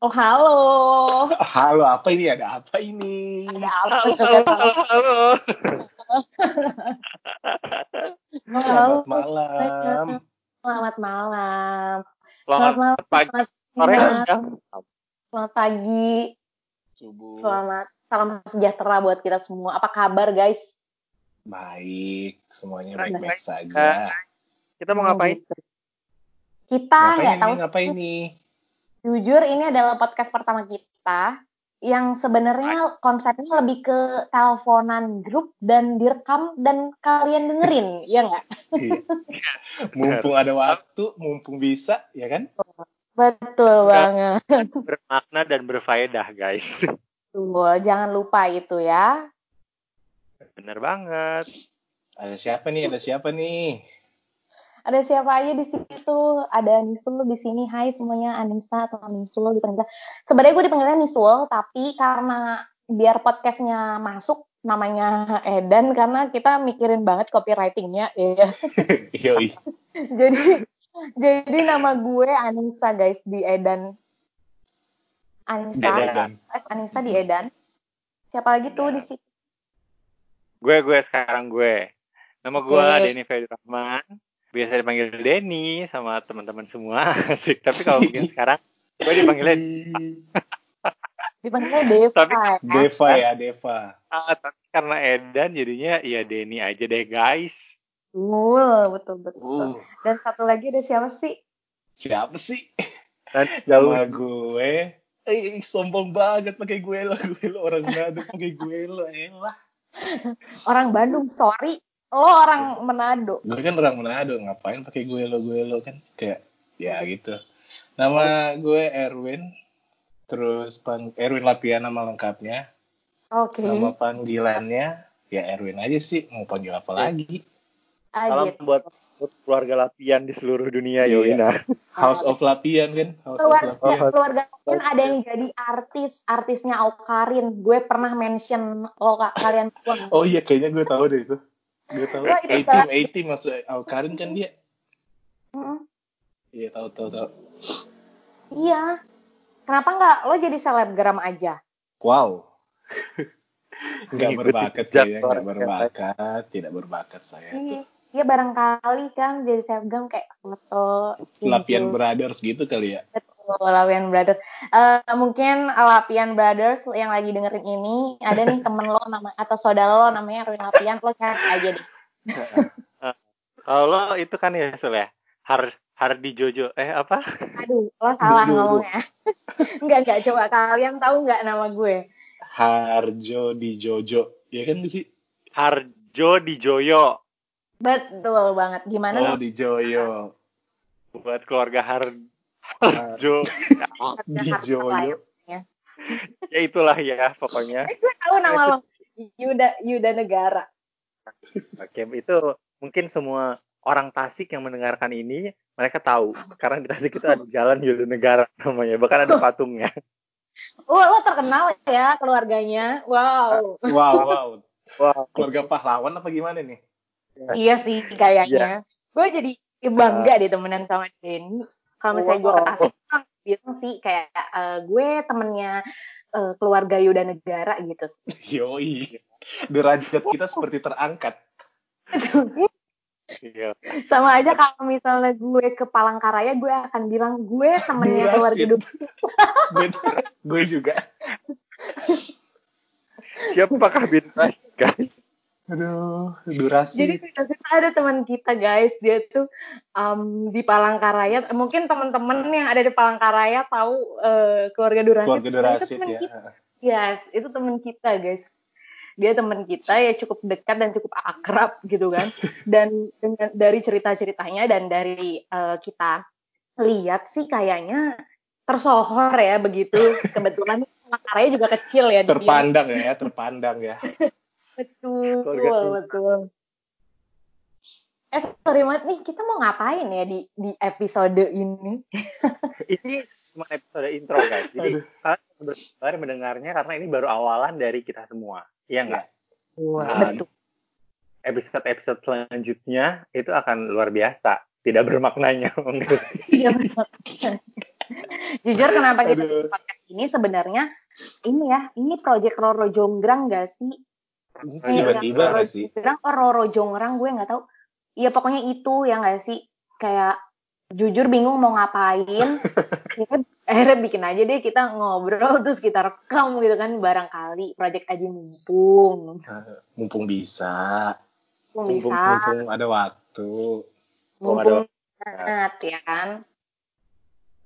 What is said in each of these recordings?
Oh halo. Halo, apa ini? Ada apa ini? Ada apa? Halo, halo, halo, halo. Selamat malam. Selamat malam. Selamat malam. pagi, Selamat sore, siang. Selamat pagi. Subuh. Selamat salam sejahtera buat kita semua. Apa kabar guys? Baik, semuanya Baik, baik-baik baik. saja. Kita mau ngapain? Kita Ngapain nggak tahu. Ngapain ini? Jujur ini adalah podcast pertama kita yang sebenarnya konsepnya lebih ke teleponan grup dan direkam dan kalian dengerin, ya nggak? Iya. mumpung ada waktu, mumpung bisa, ya kan? Betul banget. Bermakna dan berfaedah, guys. Tuh, jangan lupa itu ya. Bener banget. Ada siapa nih? Ada siapa nih? Ada siapa aja di situ? Ada Nisul di sini. Hai semuanya, Anissa atau Nisul dipanggil. Sebenarnya gue dipanggilnya Nisul, tapi karena biar podcastnya masuk namanya Edan karena kita mikirin banget copywritingnya ya. Jadi jadi nama gue Anissa guys di Edan. Anissa. S Anissa di Edan. Siapa lagi tuh di situ? Gue, gue sekarang gue. Nama gue Oke. Denny Fedi Rahman. Biasa dipanggil Denny sama teman-teman semua. Asik. Tapi kalau mungkin sekarang gue dipanggilnya Dipanggilnya Deva. Tapi- ya. Deva ya, Deva. Ah, tapi karena Edan jadinya ya Denny aja deh, guys. Betul, betul, betul. Uh, Dan satu lagi ada siapa sih? siapa sih? Dan jauh Nama gue. Eh, sombong banget pakai gue lo, gue lo orang Manado pakai gue lo, elah. Orang Bandung, sorry. Lo orang Manado. Gue kan orang Manado, ngapain pakai gue lo, gue lo kan kayak ya gitu. Nama gue Erwin, terus pang Erwin Lapian nama lengkapnya. Oke. Nama panggilannya ya Erwin aja sih, mau panggil apa lagi? salam Adit. buat buat keluarga Lapian di seluruh dunia, Iya. Yowina. House of Lapian kan, House of Keluarga, Lapian. keluarga kan ada yang jadi artis, artisnya Aukarin. Gue pernah mention lo kak kalian. Oh iya, kayaknya gue tahu deh itu. Gue tahu. Wah, itu A-team, A-team Karin kan dia. Iya tahu tahu tahu. Iya. Kenapa nggak lo jadi selebgram aja? Wow. Nggak berbakat saya, nggak berbakat, tidak berbakat saya tuh. Iya barangkali kan jadi selebgram kayak foto. Lapian gitu. Brothers gitu kali ya. Betul, Lapian Brothers. Eh, mungkin Lapian Brothers yang lagi dengerin ini ada nih temen lo nama atau saudara lo namanya Erwin Lapian lo cari aja deh. Kalau lo itu kan ya, Sul ya? Har Hardi Jojo. Eh, apa? Aduh, lo salah duh. ngomongnya. enggak enggak coba kalian tahu nggak nama gue? Harjo di Jojo. Ya kan sih? Harjo di Joyo. Betul banget. Gimana Oh, di Joyo. Buat keluarga Har Joyo. lah ya. ya itulah ya, pokoknya. Eh, gue tahu nama lo. Yuda Yuda Negara. Oke, itu mungkin semua orang Tasik yang mendengarkan ini, mereka tahu. Karena di Tasik itu ada jalan Yuda Negara namanya. Bahkan ada patungnya. Oh, lo terkenal ya keluarganya. Wow. Wow, wow. Wow. Keluarga pahlawan apa gimana nih? iya sih kayaknya. Gue jadi bangga deh temenan sama Denny. Kalau misalnya gue ke Wow. Tasik, kan bilang sih kayak eh, gue temennya eh, keluarga Yuda Negara gitu. Yoi. Derajat kita seperti terangkat. Iya. Sama aja kalau misalnya gue ke Palangkaraya, gue akan bilang gue temennya Jelasin. keluarga Yuda gue, gue juga. Siapakah bintang guys? Aduh, durasi. Jadi kita kita ada teman kita guys, dia tuh um, di Palangkaraya. Mungkin teman-teman yang ada di Palangkaraya tahu eh, keluarga Durasit. keluarga Itu Durasit teman ya. kita. Yes, itu teman kita guys. Dia teman kita ya cukup dekat dan cukup akrab gitu kan. Dan dengan dari cerita-ceritanya dan dari eh, kita lihat sih kayaknya tersohor ya begitu. Kebetulan Palangkaraya juga kecil ya. dia. Terpandang ya, terpandang ya. Betul, Keluarga betul. Eh, sorry banget nih, kita mau ngapain ya di di episode ini? Ini cuma episode intro guys. Jadi Aduh. kalian bersabar mendengarnya karena ini baru awalan dari kita semua. Iya enggak? Wah, Nah, betul. Episode-episode selanjutnya itu akan luar biasa. Tidak bermaknanya. Iya, betul. Jujur kenapa kita podcast ini sebenarnya ini ya, ini project Roro Jonggrang gak sih? Tiba-tiba Roro nggak sih? Jonggrang, oh Roro Jonggrang gue nggak tahu. Iya pokoknya itu ya nggak sih? Kayak jujur bingung mau ngapain. Kita akhirnya bikin aja deh kita ngobrol terus kita rekam gitu kan barangkali project aja mumpung. Mumpung bisa. Mumpung Mumpung, bisa, mumpung ada waktu. Mumpung ada banget ya kan.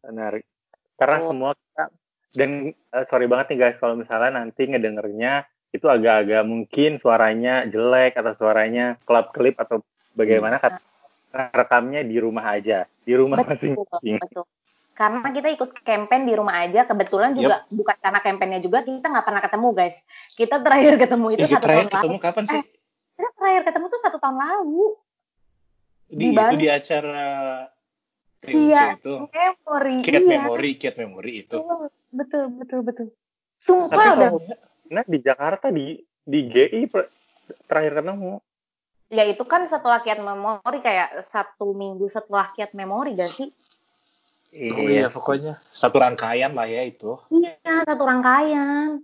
Menarik. Karena Oh. semua kita dan eh, sorry banget nih guys kalau misalnya nanti ngedengernya itu agak-agak mungkin suaranya jelek atau suaranya kelap-kelip atau bagaimana karena rekamnya di rumah aja, di rumah masing-masing. betul. Karena kita ikut campaign di rumah aja, kebetulan juga bukan karena campaignnya juga kita nggak pernah ketemu guys. Kita terakhir ketemu itu Eh, kita satu terakhir tahun ketemu lalu. kapan sih? Kita terakhir ketemu tuh satu tahun lalu. Di, di itu di acara Iya, itu. Memory. Cat iya. Memory, Cat Memory itu. Betul, betul, betul, betul. Tapi Sumpah udah. kalau nah di Jakarta di di GI per- terakhir ketemu. Ya itu kan setelah kiat memori kayak satu minggu setelah kiat memori gak sih? Oh iya, pokoknya satu rangkaian lah ya itu. Iya, satu rangkaian.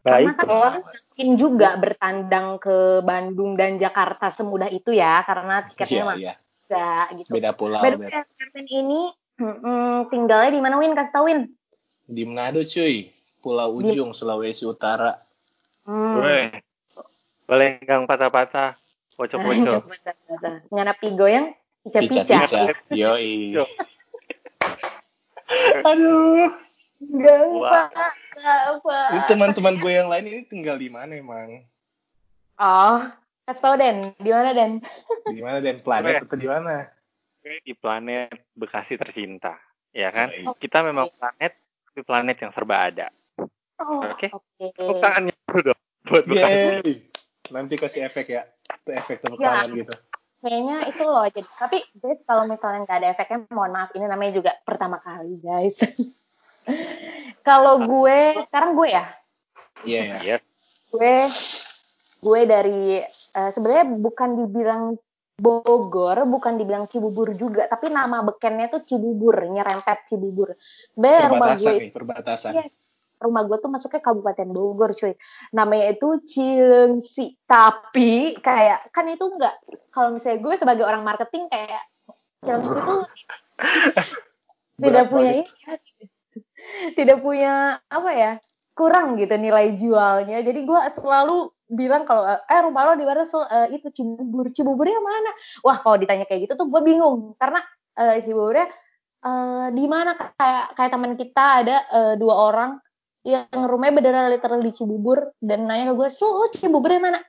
Baik. Karena kan orang mungkin juga bertandang ke Bandung dan Jakarta semudah itu ya, karena tiketnya Iya, mah iya. gitu. Beda pulau. The beda. ini mm, tinggalnya di mana Win? Kasih tau Win. Di Manado cuy. Pulau Ujung, Sulawesi Utara. Hmm. Weh. Balenggang patah-patah. Poco-poco. Ngana pigo yang pica-pica. Pica-pica. Yoi. Yo. Aduh. Pak. Ini teman-teman gue yang lain ini tinggal di mana emang? Oh, kasih tau Den. Di mana Den? Di mana dan planet atau di mana? di planet Bekasi tercinta, ya kan? Yoi. Kita memang planet, tapi planet yang serba ada. Oh, Oke. Oke. Tepuk tangannya dulu dong buat. Nanti kasih efek ya. Itu efek tepuk Ya. tangan gitu. Kayaknya itu loh. Jadi, tapi guys, kalau misalnya nggak ada efeknya, mohon maaf. Ini namanya juga pertama kali, guys. kalau gue, sekarang gue ya. Iya ya. Iya, Gue, gue dari, eh, sebenarnya bukan dibilang Bogor, bukan dibilang Cibubur juga, tapi nama bekennya tuh Cibubur, nyerempet Cibubur. Sebenarnya rumah gue Perbatasan nih, perbatasan. Iya. Rumah gue tuh masuknya Kabupaten Bogor cuy. Namanya itu Cilengsi. Tapi kayak kan itu enggak kalau misalnya gue sebagai orang marketing kayak Cilengsi itu tidak punya ini ya. tidak punya apa ya kurang gitu nilai jualnya. Jadi gue selalu bilang kalau eh rumah lo di mana? So, eh, itu Cibubur. Cibuburnya mana? Wah kalau ditanya kayak gitu tuh gue bingung. Karena eh, Cibuburnya eh, di mana? Kayak kayak teman kita ada eh, dua orang yang rumahnya beneran literal di Cibubur dan nanya ke gue so Cibuburnya mana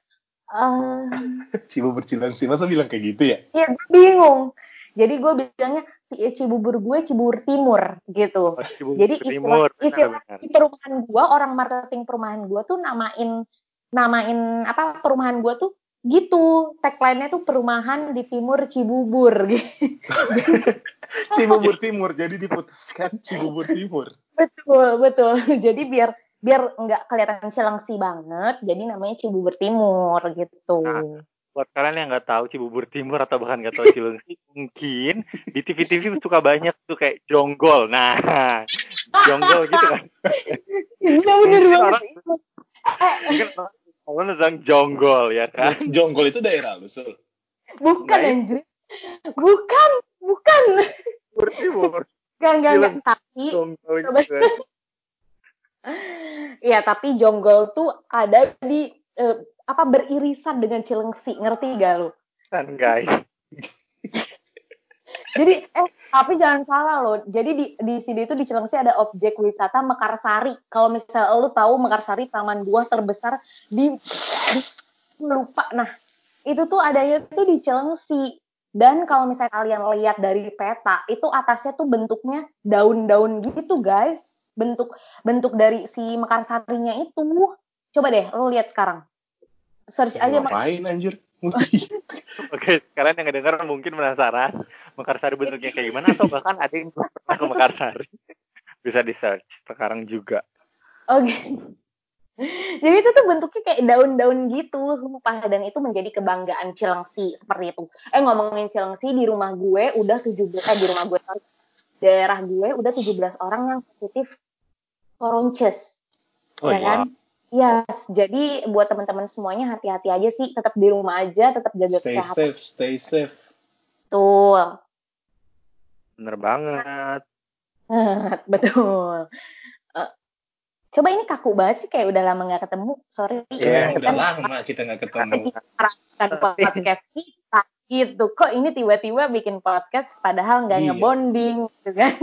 Eh, Cibubur Cilengsi. Masa bilang kayak gitu ya? ya gue bingung jadi gue bilangnya "Ci- Cibubur gue Cibubur Timur gitu Oh, Cibubur jadi Timur, istilah istilah perumahan gua orang marketing perumahan gua tuh namain namain apa perumahan gua tuh gitu tagline-nya tuh perumahan di timur Cibubur gitu. Cibubur Timur. Jadi diputuskan Cibubur Timur. Betul betul jadi biar biar nggak kelihatan Cilengsi banget jadi namanya Cibubur Timur gitu Nah. Buat kalian yang nggak tahu Cibubur Timur atau bahkan nggak tahu Cilengsi, mungkin di TV-TV suka banyak tuh kayak jonggol. Nah, jonggol gitu kan. iya bener banget orang- tentang jonggol ya kan. Jonggol itu daerah lu, Sul. bukan Nah, anjir bukan bukan Cibubur Timur, Gak, gak, gak. Tapi, jonggol Coba. gitu kan. ya tapi jonggol tuh ada di eh, apa beririsan dengan Cilengsi, ngerti gak lu? Kan guys. Jadi, eh, tapi jangan salah loh. Jadi di di sini tuh di Cilengsi ada objek wisata Mekarsari. Kalau misalnya lu tahu Mekarsari taman buah terbesar di, di lupa. Nah, itu tuh adanya tuh di Cilengsi. Dan kalau misalnya kalian lihat dari peta, itu atasnya tuh bentuknya daun-daun gitu, guys. Bentuk bentuk dari si Mekarsarinya itu. Coba deh, lu lihat sekarang. Search aja Ngapain anjir? Oke, kalian yang ngedengar mungkin penasaran Mekarsari bentuknya kayak gimana atau bahkan ada yang pernah ke Mekarsari. Bisa di search sekarang juga. Oke. Jadi itu tuh bentuknya kayak daun-daun gitu, sumpah. Dan itu menjadi kebanggaan Cilengsi, seperti itu. Eh, ngomongin Cilengsi, di rumah gue udah 17, eh di rumah gue, daerah gue udah 17 orang yang positif koronces. Oh ya iya. kan? Yes, jadi buat teman-teman semuanya hati-hati aja sih, tetap di rumah aja, tetap jaga Stay kesehatan. safe, stay safe. Betul. Bener banget. Betul. Coba ini kaku banget sih kayak udah lama nggak ketemu. Sorry. Iya, Udah kita lama kita nggak ketemu. kan podcast kita gitu. Kok ini tiba-tiba bikin podcast padahal nggak Iya. ngebonding gitu kan?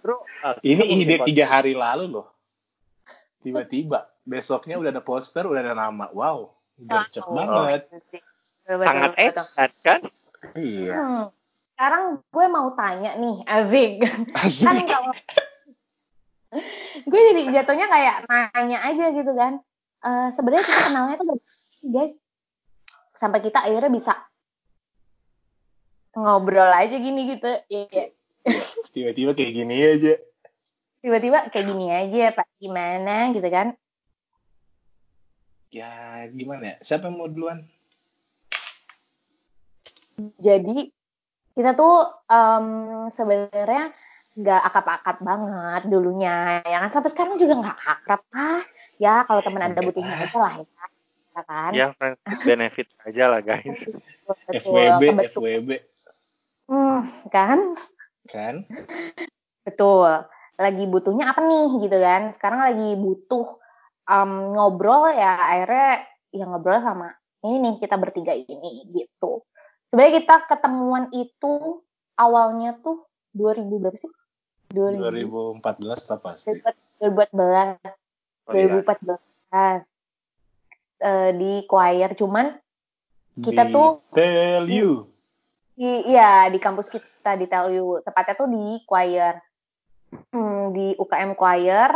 Bro, ah, Ini kita ide tiga hari lalu loh. Tiba-tiba besoknya udah ada poster, udah ada nama. Wow, gercep Wow. banget. Betul, sangat excited kan? Iya. Hmm. Sekarang gue mau tanya nih, Azik. Asik. kan kalau gue jadi jatuhnya kayak nanya aja gitu kan. Eh Sebenarnya kita kenalnya tuh guys. Sampai kita akhirnya bisa ngobrol aja gini gitu. Iya. Tiba-tiba kayak gini aja. Tiba-tiba kayak gini aja, Pak. Gimana gitu kan? Ya gimana ya? Siapa yang mau duluan? Jadi kita tuh em, sebenarnya nggak akap-akap banget dulunya, ya kan? Sampai sekarang juga nggak akrab ah. Ya kalau teman ada butuhnya aja lah ya, ya kan? Ya with benefit aja lah guys. Betul, FWB, kebetulan. FWB. Hmm, kan? Kan? Betul. Lagi butuhnya apa nih gitu kan? Sekarang lagi butuh em, ngobrol ya akhirnya ya ngobrol sama ini nih kita bertiga ini gitu. Sebenarnya kita ketemuan itu awalnya tuh 2000 berapa sih? 2000 2014 lah pasti. 2014. Oh, iya. 2014. Eh, di choir cuman Kita Di tuh- Tell you. di iya di kampus kita di TLU tepatnya tuh di choir Hmm, di UKM choir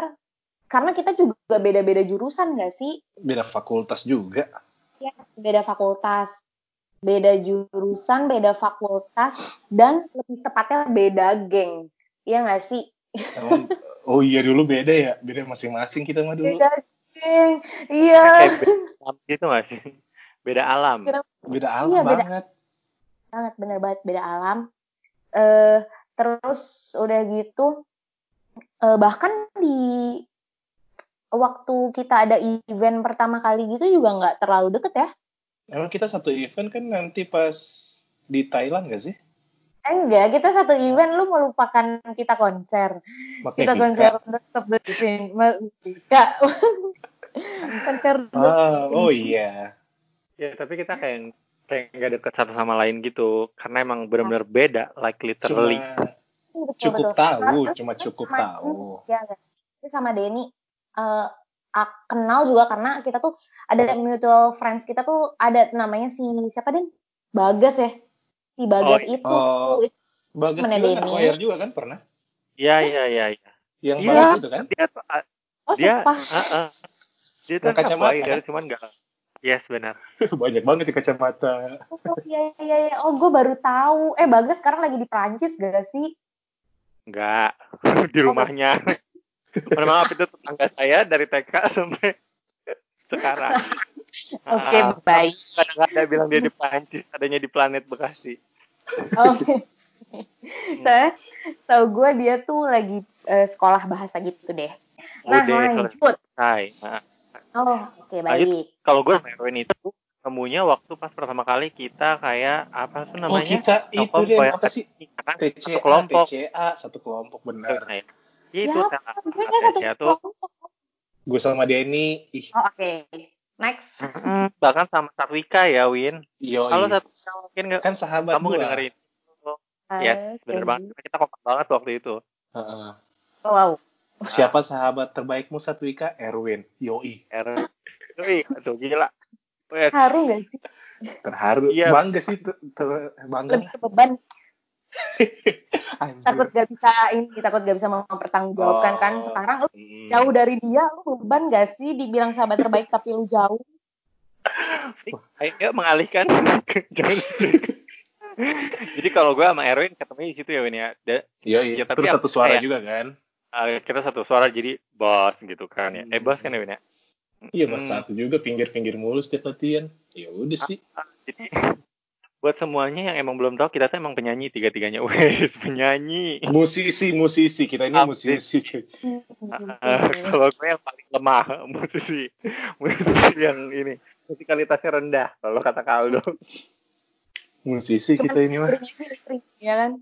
karena kita juga beda-beda jurusan gak sih Beda fakultas juga. Yes, beda fakultas beda jurusan beda fakultas dan lebih tepatnya beda geng Iya gak sih Emang- oh iya dulu beda ya. Beda masing-masing kita mah dulu. beda iya Kayak beda alam gitu gak sih? Beda alam. Beda alam Iya, beda. banget. banget bener banget beda alam eh terus udah gitu eh, bahkan di waktu kita ada event pertama kali gitu juga nggak terlalu deket ya Emang kita satu event kan nanti pas di Thailand gak sih? Enggak kita satu event lu melupakan kita konser kita konser Magnifica. untuk bersin Magnifica konser Ah, oh iya. Ya tapi kita kayak kayak nggak deket satu sama lain gitu karena emang benar-benar beda like Cuma literally. Betul, cukup betul. tahu, cuma cukup sama- tahu. ya enggak. Itu sama Denny eh, ak- kenal juga karena kita tuh ada mutual friends kita tuh ada namanya si siapa Den Bagas ya si Bagas Oh, itu oh. Bagas juga kan juga kan pernah? Iya iya iya. iya. Yang Iya. Bagas itu kan? Dia tuh ah, oh dia sumpah ah, ah. dia tuh kacamata, kacamata kan? cuman nggak Yes benar. Banyak banget di kacamata. oh iya iya iya oh gue baru tahu eh Bagas sekarang lagi di Prancis gak sih Enggak di rumahnya. Mohon maaf itu tetangga saya dari TK sampai sekarang. oke Ah, baik Kadang-kadang bilang dia di Prancis, adanya di planet Bekasi. oke saya tahu gue dia tuh lagi eh, sekolah bahasa gitu deh nah Udah lanjut. Nah, oh oke Lanjut. baik kalau gue sama Erwin itu temunya waktu pas pertama kali kita kayak apa sih Oh namanya? kita itu dia apa sih? Kan? TCA, Satu kelompok. TCA, satu kelompok benar. Nah, itu ya kan satu TCA tuh. Gue sama Denny, ih, oh oke next mm, bahkan sama Satwika ya Win. yo, Kalau Satwika mungkin nggak kan sahabat kamu gua. ngedengerin. Yes, bener banget. Kita kompak banget waktu itu. Heeh. Oh, wow. Siapa sahabat terbaikmu Satwika? Erwin. Yoi. Er, Wih, tuh gila. Wih, Haru gak sih? Terharu. Iya. Bangga sih. ter- ter- bangga. Lebih ke beban. Anjir. Takut gak bisa ini, takut gak bisa mempertanggungjawabkan kan. Oh. Sekarang lu Hmm. jauh dari dia, lu beban gak sih dibilang sahabat terbaik tapi lu jauh? Ayo mengalihkan. Jadi kalau gue sama Erwin ketemu di situ ya Win ya. Da- Yoi. Ya, tapi Terus apa- satu suara kayak- juga kan? uh, kita satu suara jadi bos gitu kan ya. Eh bos kan ya Win ya. Iya, mas Hmm. satu juga pinggir-pinggir mulu setiap latihan. Ya udah sih. Ah, Jadi buat semuanya yang emang belum tahu kita tuh emang penyanyi tiga-tiganya. Wes, penyanyi. Musisi, musisi. Kita ini Update. musisi. Ah, kalau gue yang paling lemah musisi musisi yang ini musikalitasnya rendah kalau kata Kaldo Musisi kita ini mah. ya kan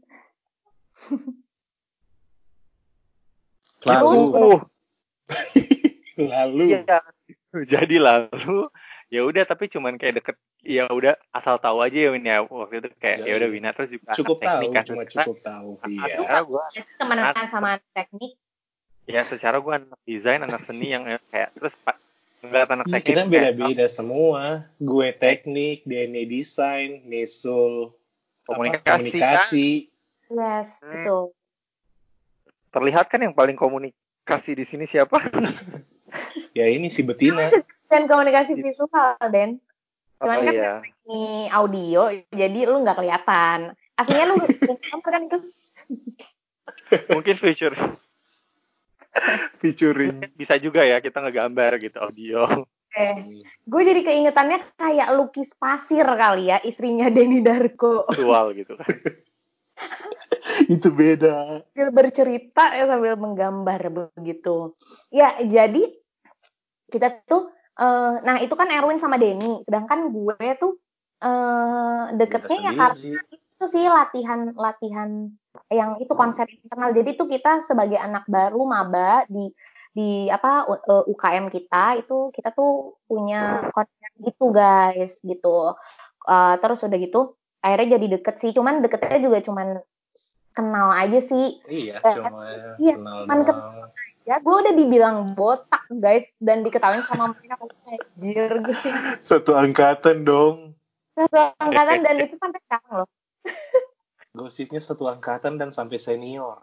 Lalu, uh lalu. iya jadi lalu ya udah tapi cuman kayak deket ya udah asal tahu aja ya Win ya waktu itu kayak Ya, ya udah iya. Wina terus juga Cukup anak tahu, teknik kan. cuma cukup tahu. Iya. secara gue ya temenan sama anak teknik ya secara gue anak desain anak seni yang kayak terus pak ngeliat anak Iya, teknik kita beda-beda semua. Gue teknik, Denny desain, Nesul apa, Komunikasi, komunikasi. yes Hmm. betul terlihat kan yang paling komunikasi di sini siapa Ya ini si Betina. dan komunikasi visual Den cuman oh kan iya. ini audio jadi lu nggak kelihatan. Aslinya lu gambar kan itu? Mungkin future. Featuring. bisa juga ya kita ngegambar gitu audio. Eh gue jadi keingetannya kayak lukis pasir kali ya istrinya Denny Darko. Visual gitu kan. Itu beda. sambil bercerita ya sambil menggambar begitu. Ya jadi kita tuh eh, nah itu kan Erwin sama Denny. Sedangkan gue tuh eh, deketnya ya karena itu sih latihan latihan yang itu konser internal. Jadi tuh kita sebagai anak baru maba di di apa U- eh, UKM kita itu kita tuh punya konser gitu guys gitu. Eh, terus udah gitu akhirnya jadi deket sih. Cuman deketnya juga cuman kenal aja sih. Iya, Eh, cuma iya, kenal cuman doang. Ya gue udah dibilang botak guys dan diketahui sama mereka anjir gitu Satu angkatan dong. satu angkatan dan itu sampai sekarang loh Gosipnya satu angkatan dan sampai senior.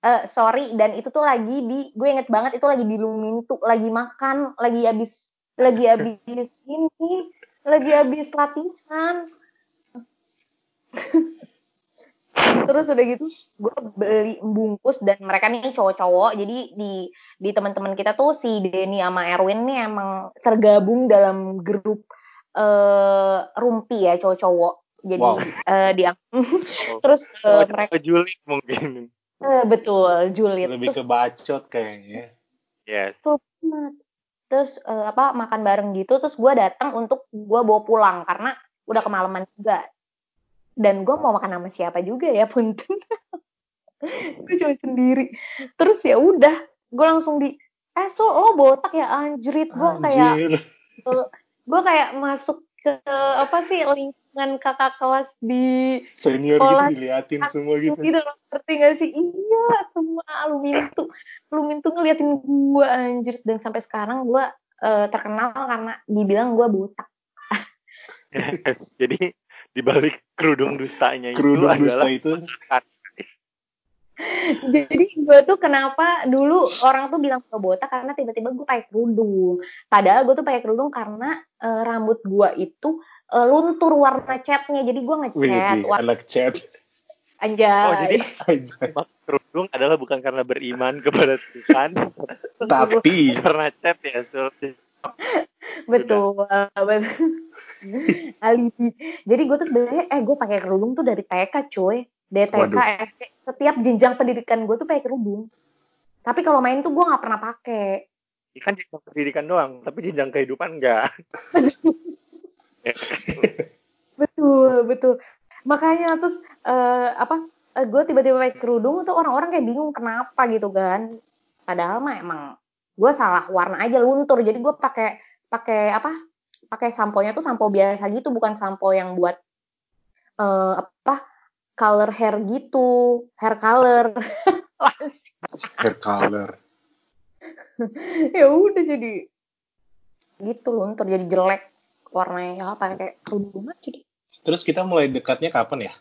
Eh, sorry dan itu tuh lagi di gue inget banget itu lagi di Lumintu lagi makan lagi habis lagi habis ini lagi habis latihan terus udah gitu gue beli bungkus dan mereka nih cowok-cowok jadi di di teman-teman kita tuh si Denny sama Erwin nih emang tergabung dalam grup eh rumpi ya cowok-cowok jadi Wow. eh, dia terus eh, mereka Juli mungkin eh, betul julid Lebih terus ke bacot kayaknya. yes banget. Terus eh, apa makan bareng gitu, terus gue datang untuk gue bawa pulang karena udah kemalaman juga. Dan gue mau makan sama siapa juga ya punten. gue cuma sendiri. Terus ya udah, gue langsung di, eh so lo botak ya anjrit. Gue kayak, Anjir. gue kayak masuk ke apa sih lingkungan kakak kelas di Senior Sekolah. gitu diliatin semua gitu. gitu loh ngerti gak sih iya semua Lumintu Lumintu ngeliatin gue anjir dan sampai sekarang gue eh, terkenal karena dibilang gue botak yes jadi dibalik kerudung dustanya itu Kerudung adalah dusta itu. jadi gue tuh kenapa dulu orang tuh bilang gue botak karena tiba-tiba gue pakai kerudung padahal gue tuh pakai kerudung karena eh, rambut gue itu eh, luntur warna catnya jadi gue ngecat Wih, warna anak chat. anjay oh jadi Anjay. pakai kerudung adalah bukan karena beriman kepada Tuhan Tapi karena cat ya so. Betul betul. Alibi. Jadi gue tuh sebenarnya eh gue pakai kerudung tuh dari TK cuy. Dari TK. SD setiap jenjang pendidikan gue tuh pakai kerudung. Tapi kalau main tuh gue nggak pernah pakai. Ini kan jenjang pendidikan doang tapi jenjang kehidupan enggak betul betul. Makanya terus eh, apa eh, gue tiba-tiba pakai kerudung tuh orang-orang kayak bingung kenapa gitu kan. Padahal mah emang gue salah warna aja luntur. Jadi gue pakai pakai apa pakai sampo-nya tuh sampo biasa gitu bukan sampo yang buat eh, apa color hair gitu hair color hair color. ya udah jadi gitu luntur jadi jelek warnanya ya pakai kerudung aja deh Terus kita mulai dekatnya kapan ya?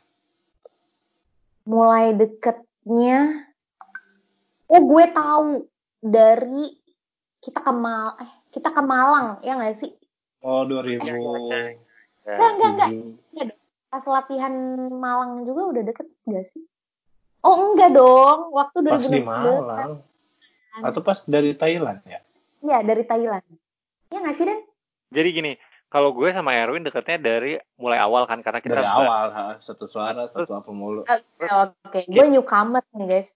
mulai deketnya oh gue tahu dari kita ke Mal eh kita ke Malang ya nggak sih Oh, 2000. Ya. enggak enggak enggak pas latihan Malang juga udah deket gak sih oh enggak dong waktu 2016 Pas di Malang. Atau pas dari Thailand ya? iya dari Thailand ya nggak sih Dan jadi gini kalau gue sama Erwin deketnya dari mulai awal kan karena kita Dari awal, ha, satu suara, satu apa mulu. Oke, oke. Gue newcomer nih guys.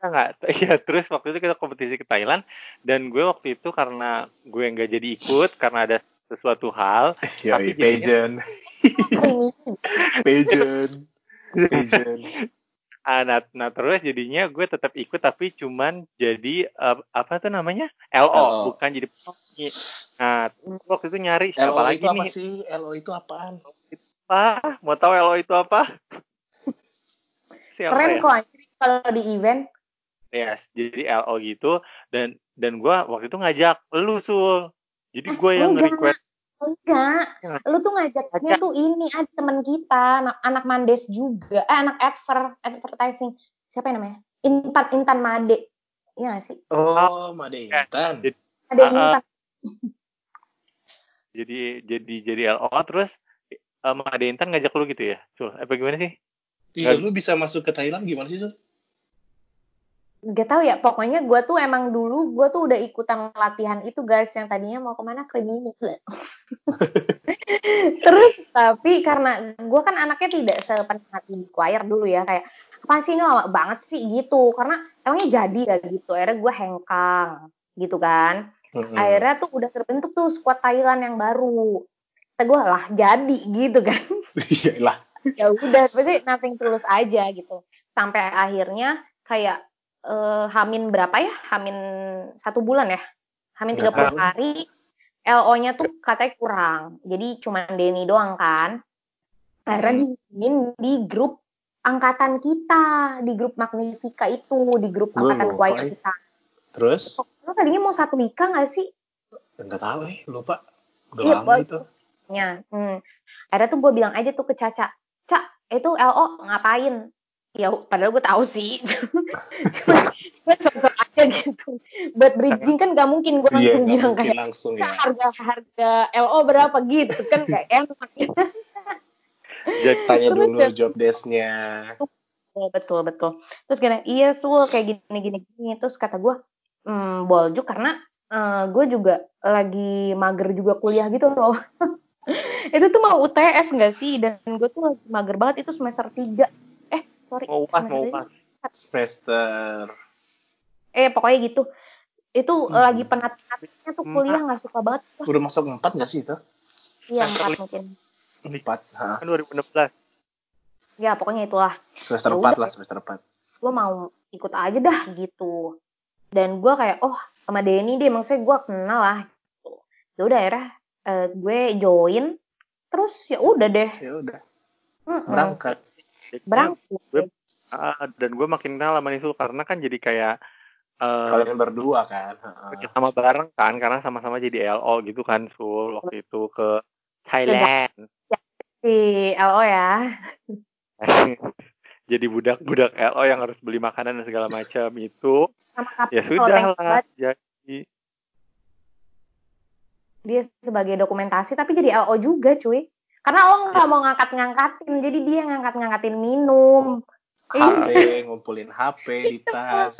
Kita nggak iya terus waktu itu kita kompetisi ke Thailand dan gue waktu itu karena gue nggak jadi ikut karena ada sesuatu hal Yoi, Tapi pageant, pageant, pageant. ah, nah, nah terus jadinya gue tetap ikut tapi cuman jadi eh, apa tuh namanya LO, LO. bukan jadi penyanyi nah waktu itu nyari siapa LO lagi itu apa nih sih? LO itu apaan? apa mau tahu LO itu apa siapa keren ya? kok anjir kalau di event. Yes, jadi LO gitu dan dan gue waktu itu ngajak lu sul jadi gue yang enggak. nge-request Enggak, Ya. lu tuh ngajaknya tuh ini ada teman kita, anak, anak Mandes juga, eh anak adver, advertising, siapa yang namanya? Intan Intan Made, iya gak sih? Oh, Made Intan. Jadi- Ada Ah, ah. Intan, jadi jadi jadi LO terus um, ada Intan ngajak lu gitu ya sul apa gimana sih Iya, lu bisa masuk ke Thailand gimana sih, Sul? Gak tau ya, pokoknya gue tuh emang dulu gue tuh udah ikutan latihan itu guys, yang tadinya mau ke mana ke Rimini. Terus tapi karena gue kan anaknya tidak sepenat di choir dulu ya, kayak apa sih ini lama banget sih gitu, karena emangnya jadi gak gitu, akhirnya gue hengkang gitu kan. Mm-mm. akhirnya tuh udah terbentuk tuh squad Thailand yang baru kata gue lah jadi gitu kan Iya ya udah berarti nothing tulus aja gitu sampai akhirnya kayak eh, hamin berapa ya hamin satu bulan ya hamin Nggak 30 tahu. hari LO-nya tuh katanya kurang jadi cuma Denny doang kan akhirnya dihubungin di grup angkatan kita di grup Magnifica itu di grup angkatan choir eh. kita Terus? lo tadinya mau satu Mika nggak sih Enggak tahu eh, lupa. Udah Iya, lama itu. nya. Hmm. Akhirnya tuh gue bilang aja tuh ke Caca, Cak, itu LO ngapain? Ya, padahal gue tahu sih. Cuma gue sosok aja gitu. Buat bridging kan gak mungkin gue Iya, langsung nggak bilang mungkin kayak, langsung "Cak, ya. harga harga LO berapa gitu kan gak enak. jadi Tanya Terus dulu ya. job desk-nya. Oh, betul betul. Terus gini, iya sul kayak gini gini gini. Terus kata gue, hmm, boljuk karena eh, gue juga lagi mager juga kuliah gitu loh. itu tuh mau UTS nggak sih? Dan gue tuh lagi mager banget itu semester 3 Eh, sorry. mau uas semester mau uas Semester. Eh, pokoknya gitu. Itu Hmm. lagi penat-penatnya tuh kuliah nggak suka banget. Wah, Udah masuk empat nggak sih itu? iya, empat mungkin. Empat. Kan 2016 Ya, pokoknya itulah. Semester Ya empat lah, semester empat. gue mau ikut aja dah gitu dan gue kayak oh sama Denny deh maksudnya gue kenal lah gitu. ya udah akhirnya eh, gue join terus ya udah deh Ya udah, Mm-mm. Berangkat. Berangkat ah, dan gue makin kenal sama Nisul karena kan jadi kayak eh Kalian berdua kan. Kerja sama bareng kan karena sama-sama jadi LO gitu kan Sul waktu itu ke Thailand si LO ya jadi budak-budak LO yang harus beli makanan dan segala macam itu sama ya sudah lah banget, jadi dia sebagai dokumentasi tapi jadi LO juga cuy karena lo nggak mau ngangkat-ngangkatin jadi dia ngangkat-ngangkatin minum HP, ngumpulin HP di tas.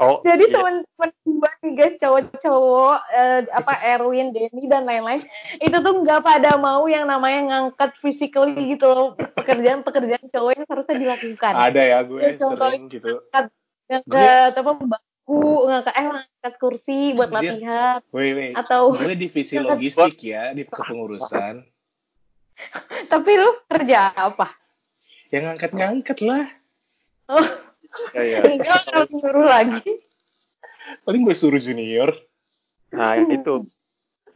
oh Jadi iya. teman-teman gue nih guys cowok-cowok eh, apa Erwin, Denny dan lain-lain itu tuh nggak pada mau yang namanya ngangkat physically gitu loh pekerjaan-pekerjaan cowok yang harusnya dilakukan. Ada ya gue Ya, contohnya sering gitu. Ngangkat apa bangku, ngangkat eh ngangkat kursi buat Anjir. latihan Wait, wait. atau Gue divisi logistik ya di kepengurusan. tapi lu kerja apa? Yang ngangkat-ngangkat lah. Oh, ya, ya. enggak kalau nyuruh lagi. Paling gue suruh junior. nah itu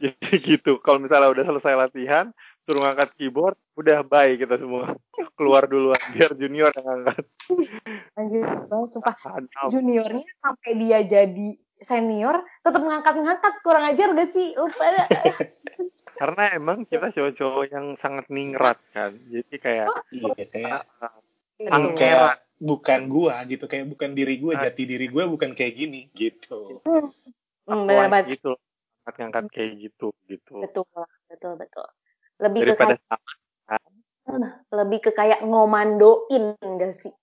jadi gitu kalau misalnya udah selesai latihan suruh ngangkat keyboard udah bye kita semua keluar duluan biar junior yang ngangkat Anjir, banget sumpah. Juniornya sampai dia jadi senior tetap ngangkat-ngangkat kurang ajar gak sih lu pada karena emang kita cowok-cowok yang sangat ningrat kan jadi kayak Iya, kayak Gitu. kayak bukan gua gitu, kayak bukan diri gua, jati diri gua bukan kayak gini gitu. Hmm, gitu loh. ngangkat-ngangkat kayak gitu gitu betul betul betul lebih daripada ke kayak, lebih ke kayak ngomandoin enggak sih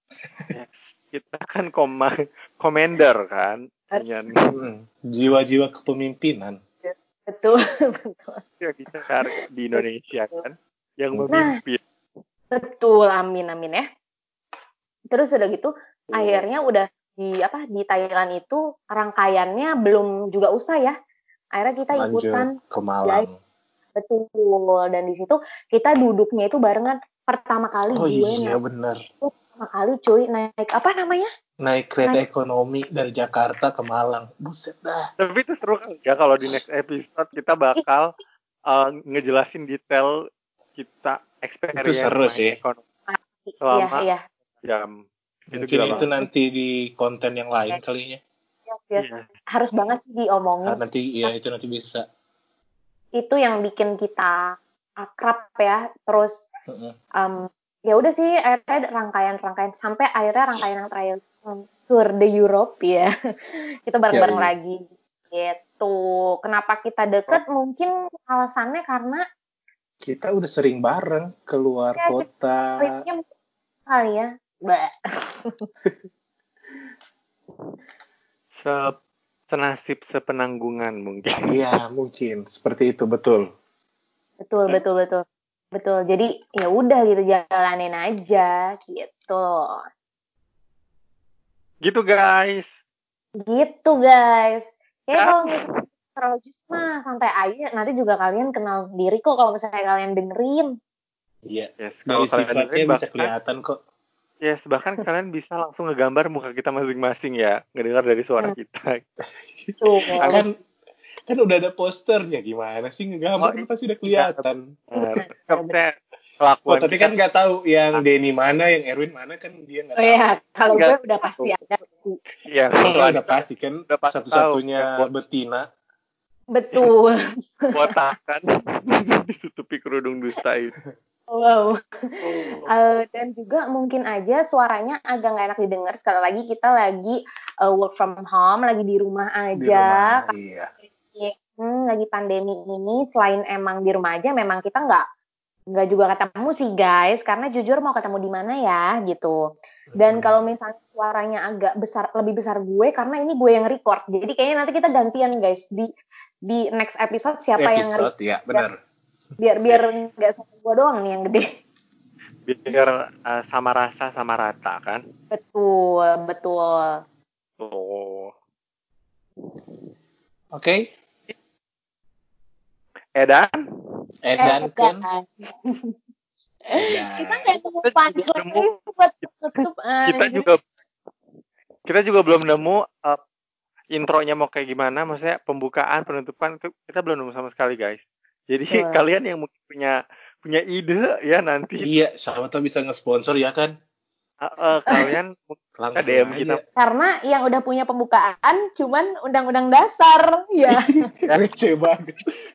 kita kan koma commander kan. Dengan- Hmm, Jiwa-jiwa kepemimpinan. Betul betul. Yang bisa cari di Indonesia kan? Yang Nah. memimpin. betul amin amin ya. Terus udah gitu akhirnya udah di apa di Thailand itu rangkaiannya belum juga usah ya. Akhirnya kita ikutan Lanjut ke Malang. betul dan di situ kita duduknya itu barengan pertama kali Oh gue iya bener. pertama kali cuy naik apa namanya Naik kereta ekonomi dari Jakarta ke Malang. Buset dah. tapi itu seru kan ya kalau di next episode kita bakal uh, ngejelasin detail kita experience seru naik sih. ekonomi iya Selama- iya jam itu Mungkin itu banget. nanti di konten yang lain kalinya. iya, iya. Iya. harus banget sih diomongin Ah, nanti ya itu nanti bisa. itu yang bikin kita akrab ya terus Heeh. Ya udah sih akhirnya rangkaian-rangkaian sampai akhirnya rangkaian yang terakhir em, tour de Europe ya kita bareng-bareng Ya, iya. lagi gitu kenapa kita deket mungkin alasannya karena Kita udah sering bareng keluar Ya, kota. kali ya Bah. Se senasib sepenanggungan mungkin Iya, mungkin seperti itu betul. betul betul betul betul jadi ya udah gitu jalanin aja gitu gitu guys gitu guys Ya. kalau misalnya terlalu jus mah santai aja nanti juga kalian kenal sendiri kok kalau misalnya kalian dengerin Iya. yes kalau kalian sifatnya dengerin bisa bahkan- kelihatan kok. yes bahkan kalian bisa langsung ngegambar muka kita masing-masing ya ngedengar dari suara Hmm. kita tuh Kan kan udah ada posternya gimana sih ngegambar Oh, kan pasti udah kelihatan. Benar. Maksudnya kelakuan Oh, tapi kan nggak tahu yang Denny mana, yang Erwin mana kan dia nggak oh tahu. ya kalau gue udah pasti ada Iya, Kalau kalau udah pasti kan satu-satunya tahu. betina. betul botakan ditutupi kerudung dusta itu. wow Eh, dan juga mungkin aja suaranya agak nggak enak didengar sekali lagi kita lagi eh, work from home lagi di rumah Di aja rumah, iya. Hmm, lagi pandemi ini selain emang di rumah aja memang kita nggak nggak juga ketemu sih guys karena jujur mau ketemu di mana ya gitu dan Hmm. kalau misalnya suaranya agak besar lebih besar gue karena ini gue yang record jadi kayaknya nanti kita gantian guys di di next episode siapa yang nge episode ya benar. biar biar nggak sama gue doang nih yang gede Biar uh, sama rasa sama rata kan. betul betul Oh. Oke. Edan, Edan Eh, kan. Edan. kita nggak nemu buat tutup kita juga kita juga belum nemu uh, intronya mau kayak gimana, maksudnya pembukaan, penutupan itu kita belum nemu sama sekali guys. Jadi Betul. kalian yang mungkin punya punya ide ya nanti Iya, siapa tahu bisa nge-sponsor ya kan? uh, uh, kalian Langsung DM aja. kita. karena yang udah punya pembukaan cuman undang-undang dasar ya Receh banget.